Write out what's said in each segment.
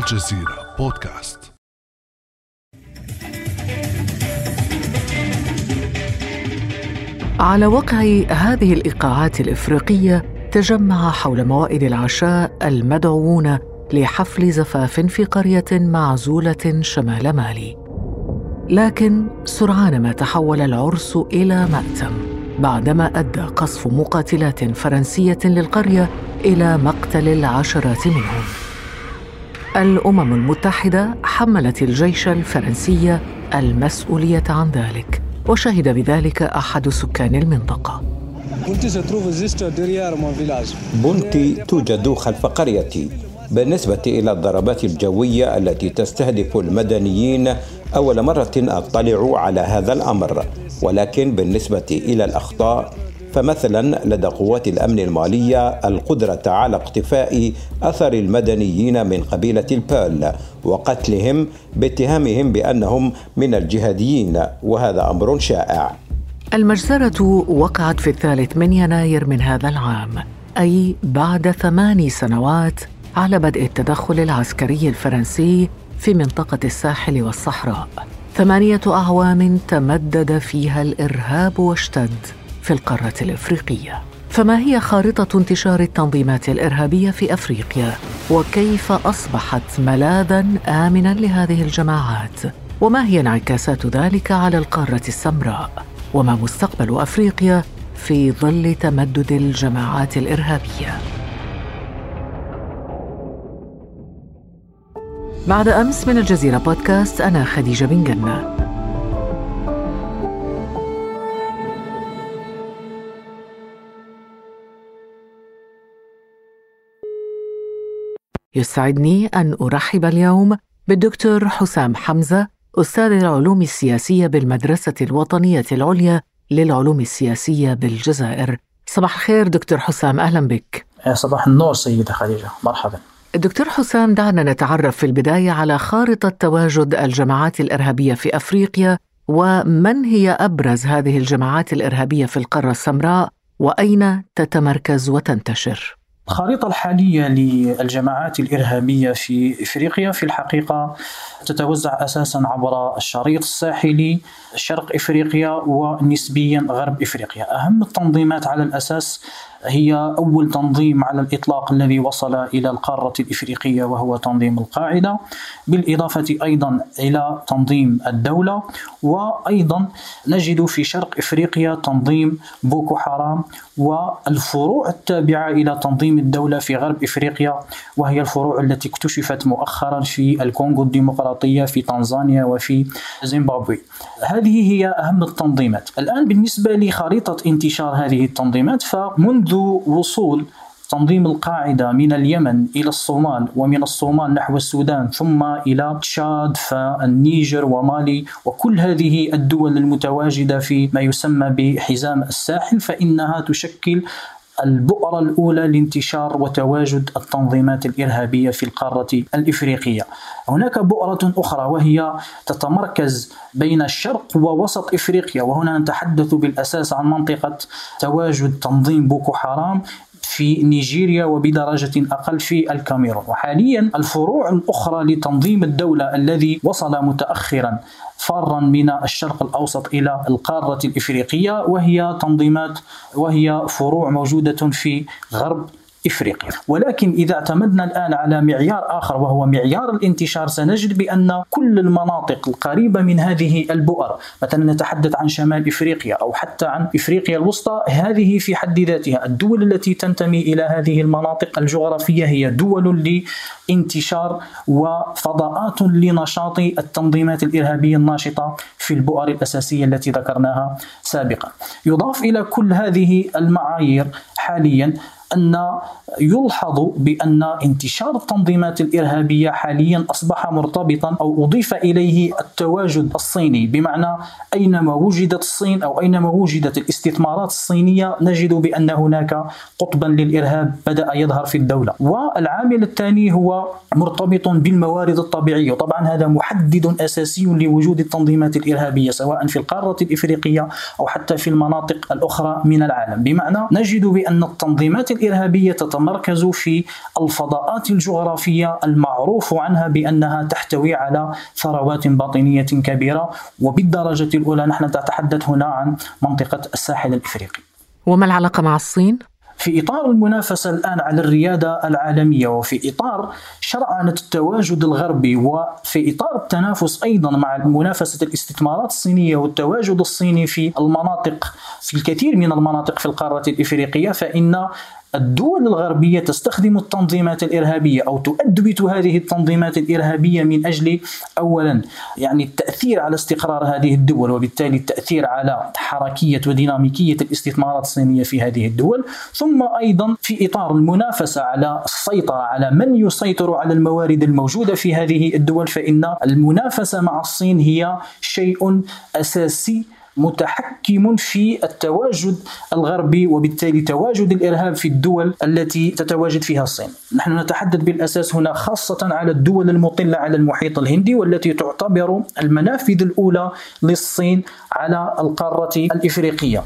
الجزيرة بودكاست. على وقع هذه الإيقاعات الإفريقية تجمع حول موائد العشاء المدعوون لحفل زفاف في قرية معزولة شمال مالي. لكن سرعان ما تحول العرس إلى مأتم بعدما أدى قصف مقاتلات فرنسية للقرية إلى مقتل العشرات منهم. الأمم المتحدة حملت الجيش الفرنسي المسؤولية عن ذلك وشهد بذلك أحد سكان المنطقة. بونتي توجد خلف قريتي بالنسبة إلى الضربات الجوية التي تستهدف المدنيين أول مرة أطلع على هذا الأمر ولكن بالنسبة إلى الأخطاء فمثلا لدى قوات الأمن المالية القدرة على اقتفاء أثر المدنيين من قبيلة البال وقتلهم باتهامهم بأنهم من الجهاديين وهذا أمر شائع. المجزرة وقعت في الثالث من يناير من هذا العام أي بعد ثماني سنوات على بدء التدخل العسكري الفرنسي في منطقة الساحل والصحراء. ثمانية أعوام تمدد فيها الإرهاب واشتد في القارة الإفريقية. فما هي خارطة انتشار التنظيمات الإرهابية في أفريقيا؟ وكيف أصبحت ملاذا امنا لهذه الجماعات؟ وما هي انعكاسات ذلك على القارة السمراء؟ وما مستقبل أفريقيا في ظل تمدد الجماعات الإرهابية؟ بعد أمس من الجزيرة بودكاست أنا خديجة بن جنة. يسعدني أن أرحب اليوم بالدكتور حسام حمزة أستاذ العلوم السياسية بالمدرسة الوطنية العليا للعلوم السياسية بالجزائر. صباح الخير دكتور حسام أهلا بك. صباح النور سيدة خديجة مرحبا. دكتور حسام دعنا نتعرف في البداية على خارطة تواجد الجماعات الإرهابية في أفريقيا ومن هي أبرز هذه الجماعات الإرهابية في القارة السمراء وأين تتمركز وتنتشر؟ الخريطة الحالية للجماعات الإرهابية في إفريقيا. في الحقيقة تتوزع أساسا عبر الشريط الساحلي شرق إفريقيا ونسبيا غرب إفريقيا. أهم التنظيمات على الأساس هي أول تنظيم على الإطلاق الذي وصل إلى القارة الإفريقية وهو تنظيم القاعدة بالإضافة أيضا إلى تنظيم الدولة وأيضا نجد في شرق إفريقيا تنظيم بوكو حرام والفروع التابعة إلى تنظيم الدولة في غرب إفريقيا وهي الفروع التي اكتشفت مؤخرا في الكونغو الديمقراطية في تنزانيا وفي زيمبابوي. هذه هي أهم التنظيمات. الآن بالنسبة لخريطة انتشار هذه التنظيمات فمنذ وصول تنظيم القاعدة من اليمن إلى الصومال ومن الصومال نحو السودان ثم إلى تشاد فالنيجر ومالي وكل هذه الدول المتواجدة في ما يسمى بحزام الساحل فإنها تشكل البؤرة الأولى لانتشار وتواجد التنظيمات الإرهابية في القارة الإفريقية. هناك بؤرة أخرى وهي تتمركز بين الشرق ووسط إفريقيا وهنا نتحدث بالأساس عن منطقة تواجد تنظيم بوكو حرام في نيجيريا وبدرجة أقل في الكاميرون. وحاليا الفروع الأخرى لتنظيم الدولة الذي وصل متأخرا فارا من الشرق الأوسط إلى القارة الإفريقية وهي تنظيمات وهي فروع موجودة في غرب إفريقيا، ولكن إذا اعتمدنا الآن على معيار آخر وهو معيار الانتشار سنجد بأن كل المناطق القريبة من هذه البؤر، مثلا نتحدث عن شمال إفريقيا أو حتى عن إفريقيا الوسطى، هذه في حد ذاتها الدول التي تنتمي إلى هذه المناطق الجغرافية هي دول لانتشار وفضاءات لنشاط التنظيمات الإرهابية الناشطة في البؤر الأساسية التي ذكرناها سابقا. يضاف إلى كل هذه المعايير حاليا أن يلحظ بأن انتشار التنظيمات الإرهابية حاليا أصبح مرتبطا أو أضيف إليه التواجد الصيني. بمعنى أينما وجدت الصين أو أينما وجدت الاستثمارات الصينية نجد بأن هناك قطبا للإرهاب بدأ يظهر في الدولة. والعامل الثاني هو مرتبط بالموارد الطبيعية. طبعا هذا محدد أساسي لوجود التنظيمات الإرهابية سواء في القارة الإفريقية أو حتى في المناطق الأخرى من العالم. بمعنى نجد بأن التنظيمات الإرهابية تتمركز في الفضاءات الجغرافية المعروف عنها بأنها تحتوي على ثروات باطنية كبيرة وبالدرجة الأولى نحن نتحدث هنا عن منطقة الساحل الإفريقي. وما العلاقة مع الصين؟ في إطار المنافسة الآن على الريادة العالمية وفي إطار شرعنه التواجد الغربي وفي إطار التنافس أيضا مع منافسة الاستثمارات الصينية والتواجد الصيني في المناطق في الكثير من المناطق في القارة الإفريقية فإن الدول الغربية تستخدم التنظيمات الإرهابية أو تؤدبت هذه التنظيمات الإرهابية من أجل أولا يعني التأثير على استقرار هذه الدول وبالتالي التأثير على حركية وديناميكية الاستثمارات الصينية في هذه الدول ثم أيضا في إطار المنافسة على السيطرة على من يسيطر على الموارد الموجودة في هذه الدول فإن المنافسة مع الصين هي شيء أساسي متحكم في التواجد الغربي وبالتالي تواجد الإرهاب في الدول التي تتواجد فيها الصين. نحن نتحدث بالأساس هنا خاصة على الدول المطلة على المحيط الهندي والتي تعتبر المنافذ الأولى للصين على القارة الإفريقية.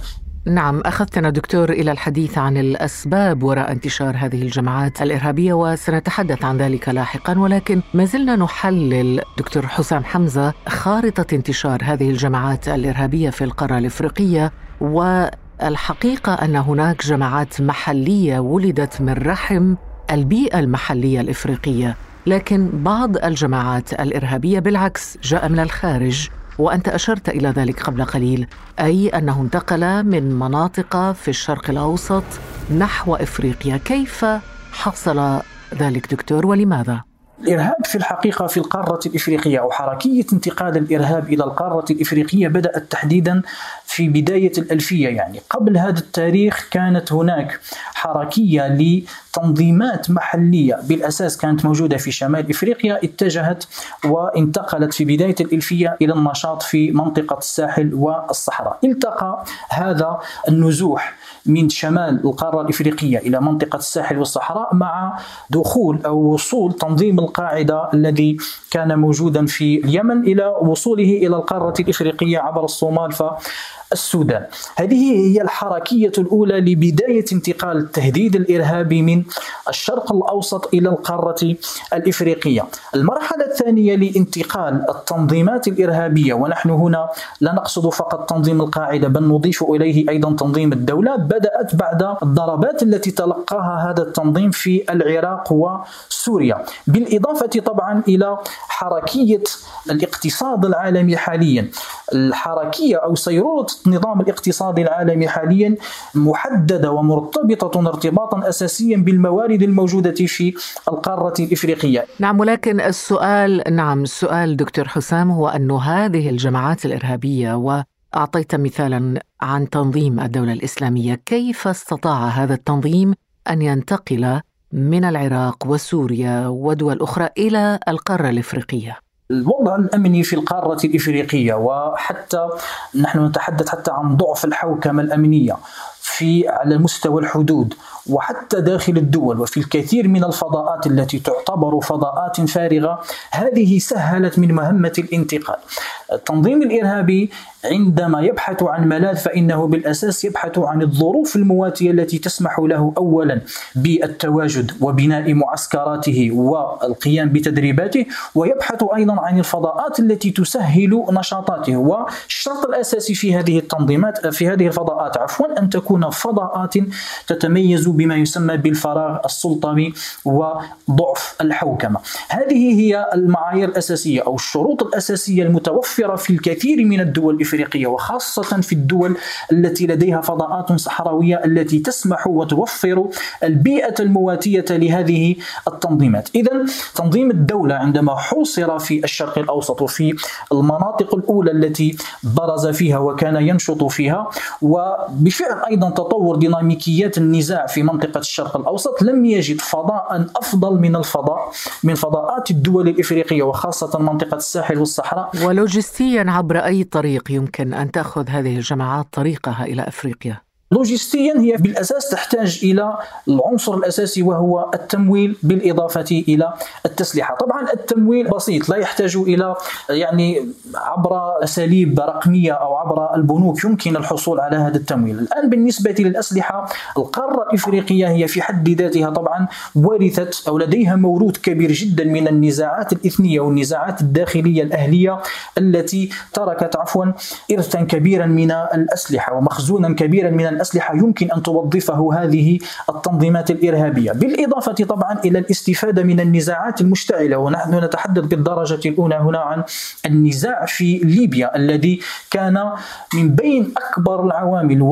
نعم أخذتنا دكتور إلى الحديث عن الأسباب وراء انتشار هذه الجماعات الإرهابية وسنتحدث عن ذلك لاحقا ولكن ما زلنا نحلل دكتور حسام حمزة خارطة انتشار هذه الجماعات الإرهابية في القارة الإفريقية والحقيقة أن هناك جماعات محلية ولدت من رحم البيئة المحلية الإفريقية لكن بعض الجماعات الإرهابية بالعكس جاء من الخارج. وأنت أشرت إلى ذلك قبل قليل أي أنه انتقل من مناطق في الشرق الأوسط نحو إفريقيا. كيف حصل ذلك دكتور؟ ولماذا؟ الإرهاب في الحقيقة في القارة الإفريقية أو حركية انتقال الإرهاب إلى القارة الإفريقية بدأت تحديدا في بداية الألفية. يعني قبل هذا التاريخ كانت هناك حركية لتنظيمات محلية بالأساس كانت موجودة في شمال إفريقيا اتجهت وانتقلت في بداية الألفية إلى النشاط في منطقة الساحل والصحراء. التقى هذا النزوح من شمال القارة الإفريقية إلى منطقة الساحل والصحراء مع دخول أو وصول تنظيم القاعدة الذي كان موجودا في اليمن إلى وصوله إلى القارة الإفريقية عبر الصومال ف السودان هذه هي الحركية الأولى لبداية انتقال التهديد الإرهابي من الشرق الأوسط إلى القارة الإفريقية. المرحلة الثانية لانتقال التنظيمات الإرهابية ونحن هنا لا نقصد فقط تنظيم القاعدة بل نضيف إليه أيضا تنظيم الدولة. بدأت بعد الضربات التي تلقاها هذا التنظيم في العراق وسوريا. بالإضافة طبعا إلى حركية الاقتصاد العالمي حاليا الحركية أو سيرورة النظام الاقتصادي العالمي حاليا محددة ومرتبطة ارتباطا اساسيا بالموارد الموجودة في القارة الإفريقية. نعم ولكن السؤال نعم السؤال دكتور حسام هو أن هذه الجماعات الإرهابية وأعطيت مثالا عن تنظيم الدولة الإسلامية، كيف استطاع هذا التنظيم أن ينتقل من العراق وسوريا ودول أخرى إلى القارة الإفريقية؟ الوضع الأمني في القارة الإفريقية وحتى نحن نتحدث حتى عن ضعف الحوكمة الأمنية في على مستوى الحدود وحتى داخل الدول وفي الكثير من الفضاءات التي تعتبر فضاءات فارغة هذه سهلت من مهمة الانتقال. التنظيم الإرهابي عندما يبحث عن ملاذ فإنه بالأساس يبحث عن الظروف المواتية التي تسمح له اولا بالتواجد وبناء معسكراته والقيام بتدريباته ويبحث أيضا عن الفضاءات التي تسهل نشاطاته والشرط الأساسي في هذه التنظيمات في هذه الفضاءات عفوا أن تكون فضاءات تتميز بما يسمى بالفراغ السلطوي وضعف الحوكمة. هذه هي المعايير الأساسية أو الشروط الأساسية المتوفرة في الكثير من الدول الأفريقية وخاصة في الدول التي لديها فضاءات صحراوية التي تسمح وتوفر البيئة المواتية لهذه التنظيمات. اذا تنظيم الدولة عندما حوصر في الشرق الأوسط وفي المناطق الأولى التي برز فيها وكان ينشط فيها وبفعل أيضا تطور ديناميكيات النزاع في منطقة الشرق الأوسط لم يجد فضاء أفضل من الفضاء من فضاءات الدول الإفريقية وخاصة منطقة الساحل والصحراء ولوجستيا عبر أي طريق يمكن أن تأخذ هذه الجماعات طريقها إلى أفريقيا؟ لوجستيا هي بالأساس تحتاج إلى العنصر الأساسي وهو التمويل بالإضافة إلى التسليحة، طبعا التمويل بسيط لا يحتاج إلى يعني عبر أساليب رقمية أو عبر البنوك يمكن الحصول على هذا التمويل، الآن بالنسبة للأسلحة القارة الإفريقية هي في حد ذاتها طبعا ورثت أو لديها موروث كبير جدا من النزاعات الإثنية والنزاعات الداخلية الأهلية التي تركت عفوا ارثا كبيرا من الأسلحة ومخزونا كبيرا من الأسلحة يمكن أن توظفه هذه التنظيمات الإرهابية. بالإضافة طبعا إلى الاستفادة من النزاعات المشتعلة ونحن نتحدث بالدرجة الأولى هنا عن النزاع في ليبيا الذي كان من بين أكبر العوامل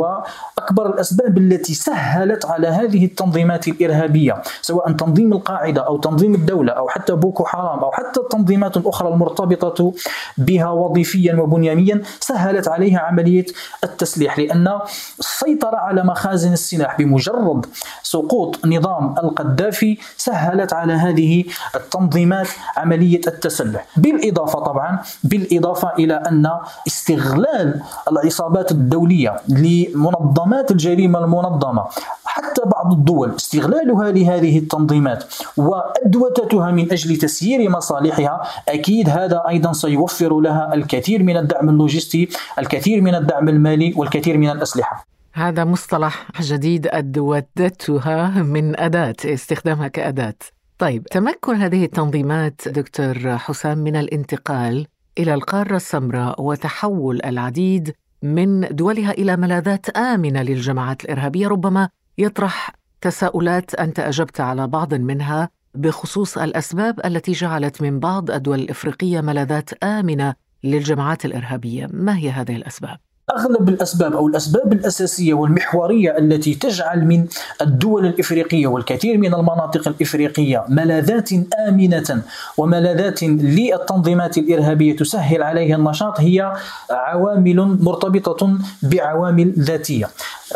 وأكبر الأسباب التي سهلت على هذه التنظيمات الإرهابية سواء تنظيم القاعدة أو تنظيم الدولة أو حتى بوكو حرام أو حتى التنظيمات الأخرى المرتبطة بها وظيفيا وبنياميا سهلت عليها عملية التسليح لأن السيطرة على مخازن السلاح بمجرد سقوط نظام القذافي سهلت على هذه التنظيمات عملية التسلح. بالإضافة طبعا بالإضافة إلى أن استغلال العصابات الدولية لمنظمات الجريمة المنظمة. حتى بعض الدول استغلالها لهذه التنظيمات وأدوتتها من أجل تسيير مصالحها أكيد هذا أيضا سيوفر لها الكثير من الدعم اللوجستي الكثير من الدعم المالي والكثير من الأسلحة. هذا مصطلح جديد أدوتتها من أداة استخدامها كأداة. طيب تمكن هذه التنظيمات دكتور حسام من الانتقال إلى القارة السمراء وتحول العديد من دولها إلى ملاذات آمنة للجماعات الإرهابية ربما يطرح تساؤلات أنت أجبت على بعض منها بخصوص الأسباب التي جعلت من بعض الدول الإفريقية ملاذات آمنة للجماعات الإرهابية ما هي هذه الأسباب؟ أغلب الأسباب أو الأسباب الأساسية والمحورية التي تجعل من الدول الإفريقية والكثير من المناطق الإفريقية ملاذات آمنة وملاذات للتنظيمات الإرهابية تسهل عليها النشاط هي عوامل مرتبطة بعوامل ذاتية.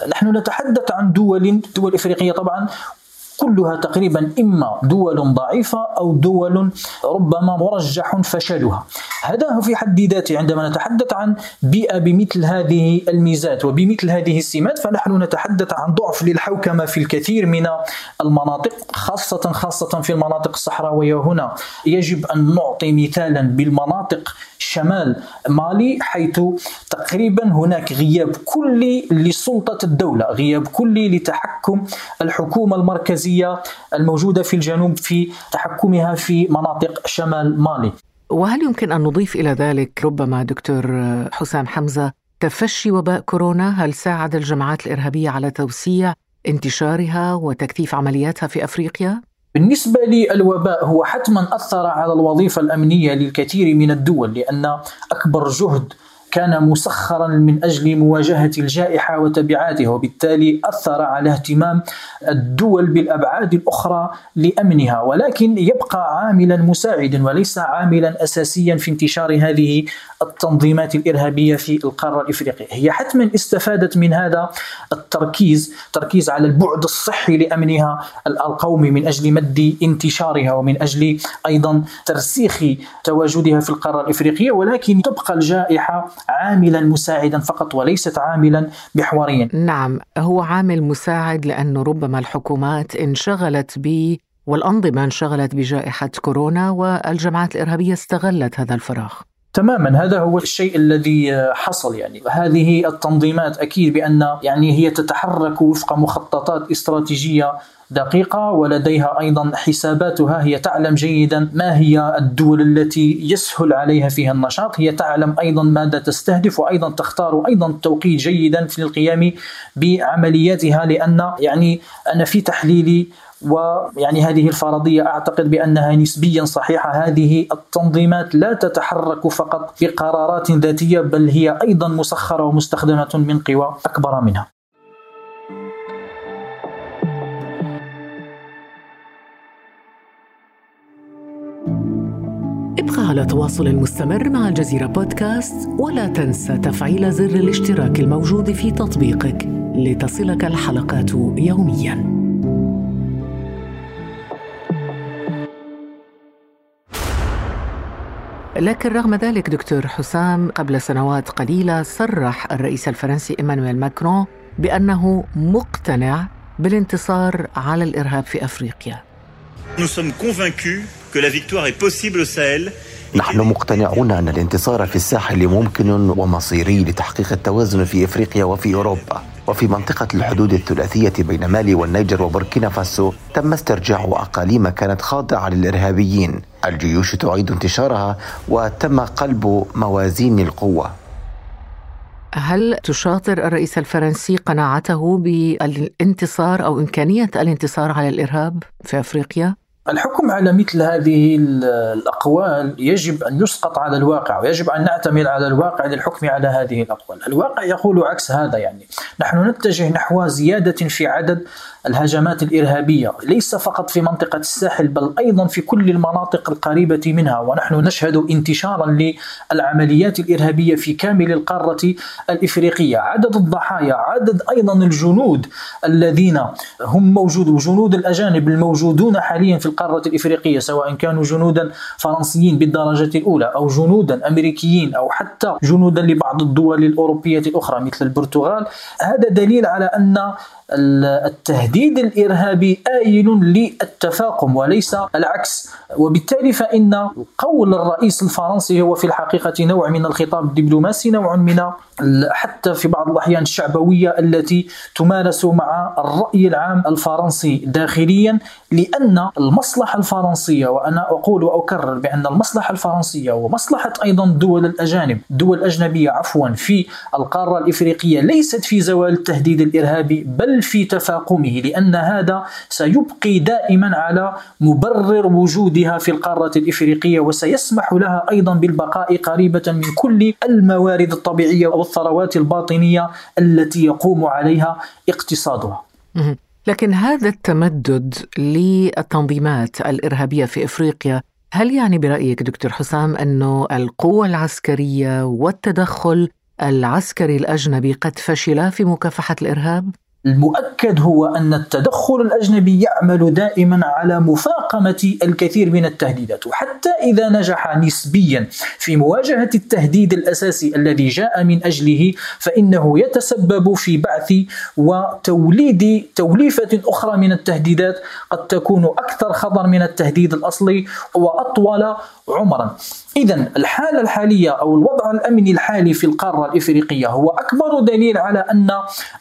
نحن نتحدث عن دول دول إفريقية طبعا كلها تقريبا إما دول ضعيفة أو دول ربما مرجح فشلها. هذا في حد ذاته عندما نتحدث عن بيئة بمثل هذه الميزات وبمثل هذه السمات فنحن نتحدث عن ضعف للحوكمة في الكثير من المناطق خاصة خاصة في المناطق الصحراوية. هنا يجب أن نعطي مثالا بالمناطق شمال مالي حيث تقريبا هناك غياب كلي لسلطة الدولة غياب كلي لتحكم الحكومة المركزية. الموجودة في الجنوب في تحكمها في مناطق شمال مالي وهل يمكن أن نضيف إلى ذلك ربما دكتور حسام حمزة تفشي وباء كورونا هل ساعد الجماعات الإرهابية على توسيع انتشارها وتكثيف عملياتها في أفريقيا؟ بالنسبة للوباء هو حتما أثر على الوظيفة الأمنية للكثير من الدول لأن أكبر جهد كان مسخرا من أجل مواجهة الجائحة وتبعاتها وبالتالي أثر على اهتمام الدول بالأبعاد الأخرى لأمنها. ولكن يبقى عاملا مساعدا وليس عاملا اساسيا في انتشار هذه التنظيمات الإرهابية في القارة الإفريقية. هي حتما استفادت من هذا التركيز تركيز على البعد الصحي لأمنها القومي من أجل مد انتشارها ومن أجل أيضا ترسيخ تواجدها في القارة الإفريقية. ولكن تبقى الجائحة عاملا مساعدا فقط وليست عاملا محوريا. نعم هو عامل مساعد لأنه ربما الحكومات انشغلت ب والأنظمة انشغلت بجائحة كورونا والجماعات الإرهابية استغلت هذا الفراغ. تماما هذا هو الشيء الذي حصل يعني. هذه التنظيمات أكيد بأن يعني هي تتحرك وفق مخططات استراتيجية دقيقة ولديها أيضا حساباتها. هي تعلم جيدا ما هي الدول التي يسهل عليها فيها النشاط. هي تعلم أيضا ماذا تستهدف وأيضا تختار أيضا توقيت جيدا في القيام بعملياتها. لأن يعني أنا في تحليلي ويعني هذه الفرضية أعتقد بأنها نسبيا صحيحة. هذه التنظيمات لا تتحرك فقط بقرارات ذاتية بل هي أيضا مسخرة ومستخدمة من قوى أكبر منها. ابقى على تواصل مستمر مع الجزيرة بودكاست ولا تنسى تفعيل زر الاشتراك الموجود في تطبيقك لتصلك الحلقات يومياً. لكن رغم ذلك دكتور حسام قبل سنوات قليلة صرح الرئيس الفرنسي إيمانويل ماكرون بأنه مقتنع بالانتصار على الإرهاب في أفريقيا Nous sommes convaincus que la victoire est possible au Sahel. نحن مقتنعون أن الانتصار في الساحل ممكن ومصيري لتحقيق التوازن في إفريقيا وفي أوروبا. وفي منطقة الحدود الثلاثية بين مالي والنيجر وبوركينا فاسو تم استرجاع أقاليم كانت خاضعة للإرهابيين. الجيوش تعيد انتشارها وتم قلب موازين القوة. هل تشاطر الرئيس الفرنسي قناعته بالانتصار أو إمكانية الانتصار على الإرهاب في أفريقيا؟ الحكم على مثل هذه الأقوال يجب أن يسقط على الواقع ويجب أن نعتمد على الواقع للحكم على هذه الأقوال. الواقع يقول عكس هذا يعني. نحن نتجه نحو زيادة في عدد الهجمات الإرهابية ليس فقط في منطقة الساحل بل أيضا في كل المناطق القريبة منها. ونحن نشهد انتشارا للعمليات الإرهابية في كامل القارة الإفريقية. عدد الضحايا عدد أيضا الجنود الذين هم موجود جنود الأجانب الموجودون حاليا في القارة الإفريقية سواء كانوا جنودا فرنسيين بالدرجة الأولى أو جنودا أمريكيين أو حتى جنودا لبعض الدول الأوروبية الأخرى مثل البرتغال. هذا دليل على أن التهديد الإرهابي آيل للتفاقم وليس العكس. وبالتالي فإن قول الرئيس الفرنسي هو في الحقيقة نوع من الخطاب الدبلوماسي نوع من حتى في بعض الأحيان الشعبوية التي تمارس مع الرأي العام الفرنسي داخليا لأن المصلحة الفرنسية وأنا أقول وأكرر بأن المصلحة الفرنسية ومصلحة أيضا الدول الأجانب الدول الاجنبيه عفوا في القارة الإفريقية ليست في زوال التهديد الإرهابي بل في تفاقمه لأن هذا سيبقي دائما على مبرر وجودها في القارة الإفريقية وسيسمح لها أيضا بالبقاء قريبة من كل الموارد الطبيعية والثروات الباطنية التي يقوم عليها اقتصادها لكن هذا التمدد للتنظيمات الإرهابية في إفريقيا هل يعني برأيك دكتور حسام أنه القوة العسكرية والتدخل العسكري الأجنبي قد فشلا في مكافحة الإرهاب؟ المؤكد هو أن التدخل الأجنبي يعمل دائما على مفاقمة الكثير من التهديدات وحتى إذا نجح نسبيا في مواجهة التهديد الأساسي الذي جاء من أجله فإنه يتسبب في بعث وتوليد توليفة أخرى من التهديدات قد تكون أكثر خطر من التهديد الأصلي وأطول عمرا. إذا الحالة الحالية أو الوضع الأمني الحالي في القارة الإفريقية هو أكبر دليل على أن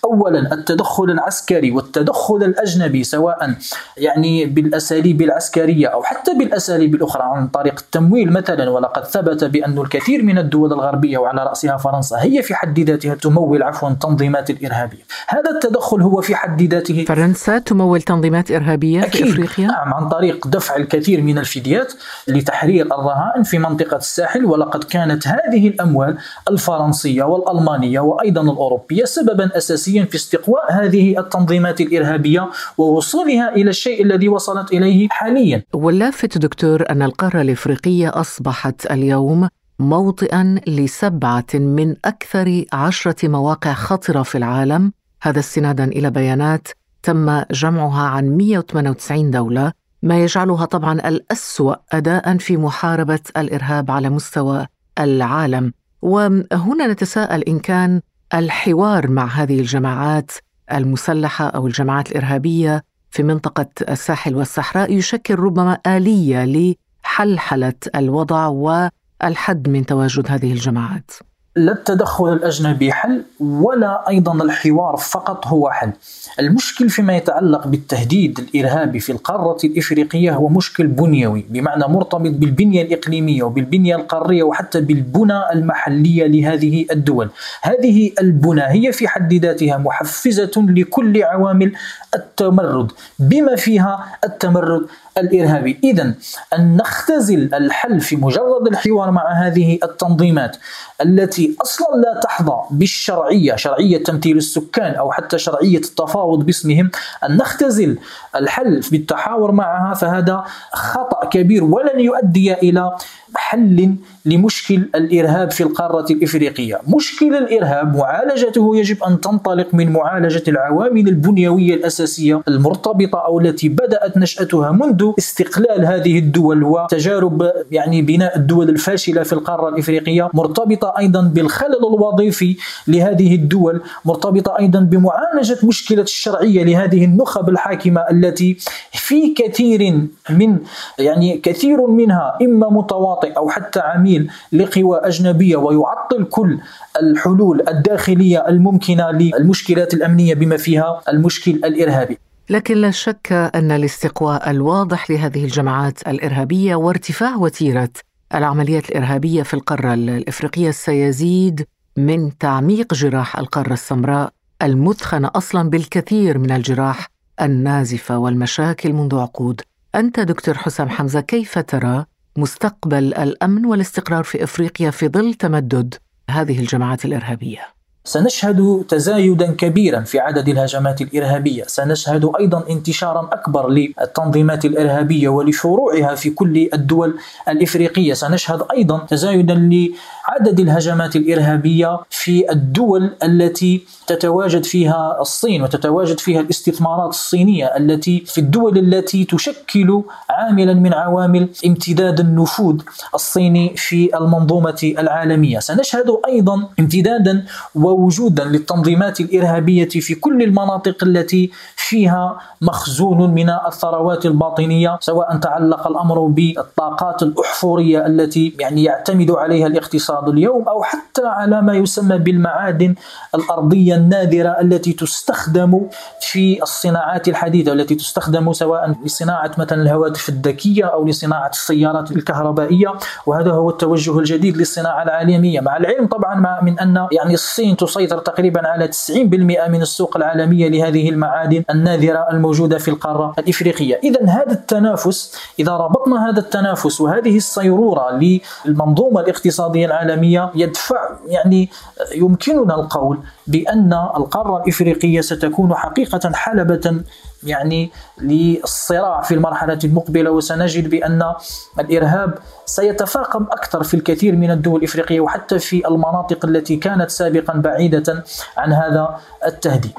أولا التدخل العسكري والتدخل الأجنبي سواء يعني بالأساليب العسكرية أو حتى بالأساليب الأخرى عن طريق التمويل مثلا ولقد ثبت بأن الكثير من الدول الغربية وعلى رأسها فرنسا هي في حد ذاتها تمول عفوا تنظيمات الإرهابية هذا التدخل هو في حد ذاته فرنسا تمول تنظيمات إرهابية أكيد. في أفريقيا؟ نعم عن طريق دفع الكثير من الفديات لتحرير الرهائن في منطقة الساحل ولقد كانت هذه الأموال الفرنسية والألمانية وأيضا الأوروبية سببا أساسيا في استقواء هذه التنظيمات الإرهابية ووصولها إلى الشيء الذي وصلت إليه حاليا. واللافت دكتور أن القارة الإفريقية أصبحت اليوم موطئا لسبعة من أكثر عشرة مواقع خطرة في العالم. هذا استنادا إلى بيانات تم جمعها عن 198 دولة. ما يجعلها طبعا الأسوأ أداء في محاربة الإرهاب على مستوى العالم. وهنا نتساءل إن كان الحوار مع هذه الجماعات المسلحة أو الجماعات الإرهابية في منطقة الساحل والصحراء يشكل ربما آلية لحلحلة الوضع والحد من تواجد هذه الجماعات. لا التدخل الأجنبي حل ولا أيضا الحوار فقط هو حل. المشكل فيما يتعلق بالتهديد الإرهابي في القارة الإفريقية هو مشكل بنيوي بمعنى مرتبط بالبنية الإقليمية وبالبنية القارية وحتى بالبنى المحلية لهذه الدول. هذه البنى هي في حد ذاتها محفزة لكل عوامل التمرد بما فيها التمرد الإرهابي، اذا أن نختزل الحل في مجرد الحوار مع هذه التنظيمات التي أصلا لا تحظى بالشرعية، شرعية تمثيل السكان أو حتى شرعية التفاوض باسمهم، أن نختزل الحل بالتحاور معها فهذا خطأ كبير ولن يؤدي إلى حل لمشكل الإرهاب في القارة الإفريقية، مشكل الإرهاب معالجته يجب أن تنطلق من معالجة العوامل البنيوية الأساسية المرتبطة أو التي بدأت نشأتها منذ استقلال هذه الدول وتجارب يعني بناء الدول الفاشلة في القارة الإفريقية مرتبطة أيضا بالخلل الوظيفي لهذه الدول، مرتبطة أيضا بمعالجة مشكلة الشرعية لهذه النخب الحاكمة التي في كثير من يعني كثير منها إما متواطئ أو حتى عميل لقوى أجنبية ويعطل كل الحلول الداخلية الممكنة للمشكلات الأمنية بما فيها المشكل الإرهابي. لكن لا شك أن الاستقواء الواضح لهذه الجماعات الإرهابية وارتفاع وتيرة العمليات الإرهابية في القارة الإفريقية سيزيد من تعميق جراح القارة السمراء المثخنة أصلا بالكثير من الجراح النازفة والمشاكل منذ عقود. أنت دكتور حسام حمزة كيف ترى مستقبل الأمن والاستقرار في أفريقيا في ظل تمدد هذه الجماعات الإرهابية؟ سنشهد تزايدا كبيرا في عدد الهجمات الإرهابية، سنشهد أيضا انتشارا أكبر للتنظيمات الإرهابية ولفروعها في كل الدول الإفريقية، سنشهد أيضا تزايدا لعدد الهجمات الإرهابية في الدول التي تتواجد فيها الصين وتتواجد فيها الاستثمارات الصينية التي في الدول التي تشكل عاملا من عوامل امتداد النفوذ الصيني في المنظومة العالمية، سنشهد أيضا امتدادا ووجودا للتنظيمات الإرهابية في كل المناطق التي فيها مخزون من الثروات الباطنية سواء تعلق الأمر بالطاقات الأحفورية التي يعني يعتمد عليها الاقتصاد اليوم أو حتى على ما يسمى بالمعادن الأرضية النادرة التي تستخدم في الصناعات الحديثة التي تستخدم سواء لصناعة مثلا الهواتف الذكية أو لصناعة السيارات الكهربائية وهذا هو التوجه الجديد للصناعة العالمية. مع العلم طبعا مع من أن يعني الصين تسيطر تقريبا على 90% من السوق العالمية لهذه المعادن النادرة الموجودة في القارة الإفريقية. إذا هذا التنافس إذا ربطنا هذا التنافس وهذه الصيرورة للمنظومة الاقتصادية العالمية يدفع يعني يمكننا القول بأن القارة الإفريقية ستكون حقيقة حلبة يعني للصراع في المرحلة المقبلة وسنجد بأن الإرهاب سيتفاقم أكثر في الكثير من الدول الإفريقية وحتى في المناطق التي كانت سابقا بعيدة عن هذا التهديد.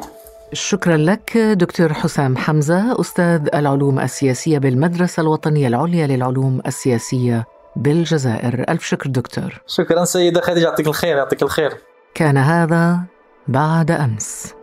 شكرا لك دكتور حسام حمزة أستاذ العلوم السياسية بالمدرسة الوطنية العليا للعلوم السياسية بالجزائر. ألف شكر دكتور. شكرا سيدة خديجة يعطيك الخير يعطيك الخير. كان هذا بعد أمس.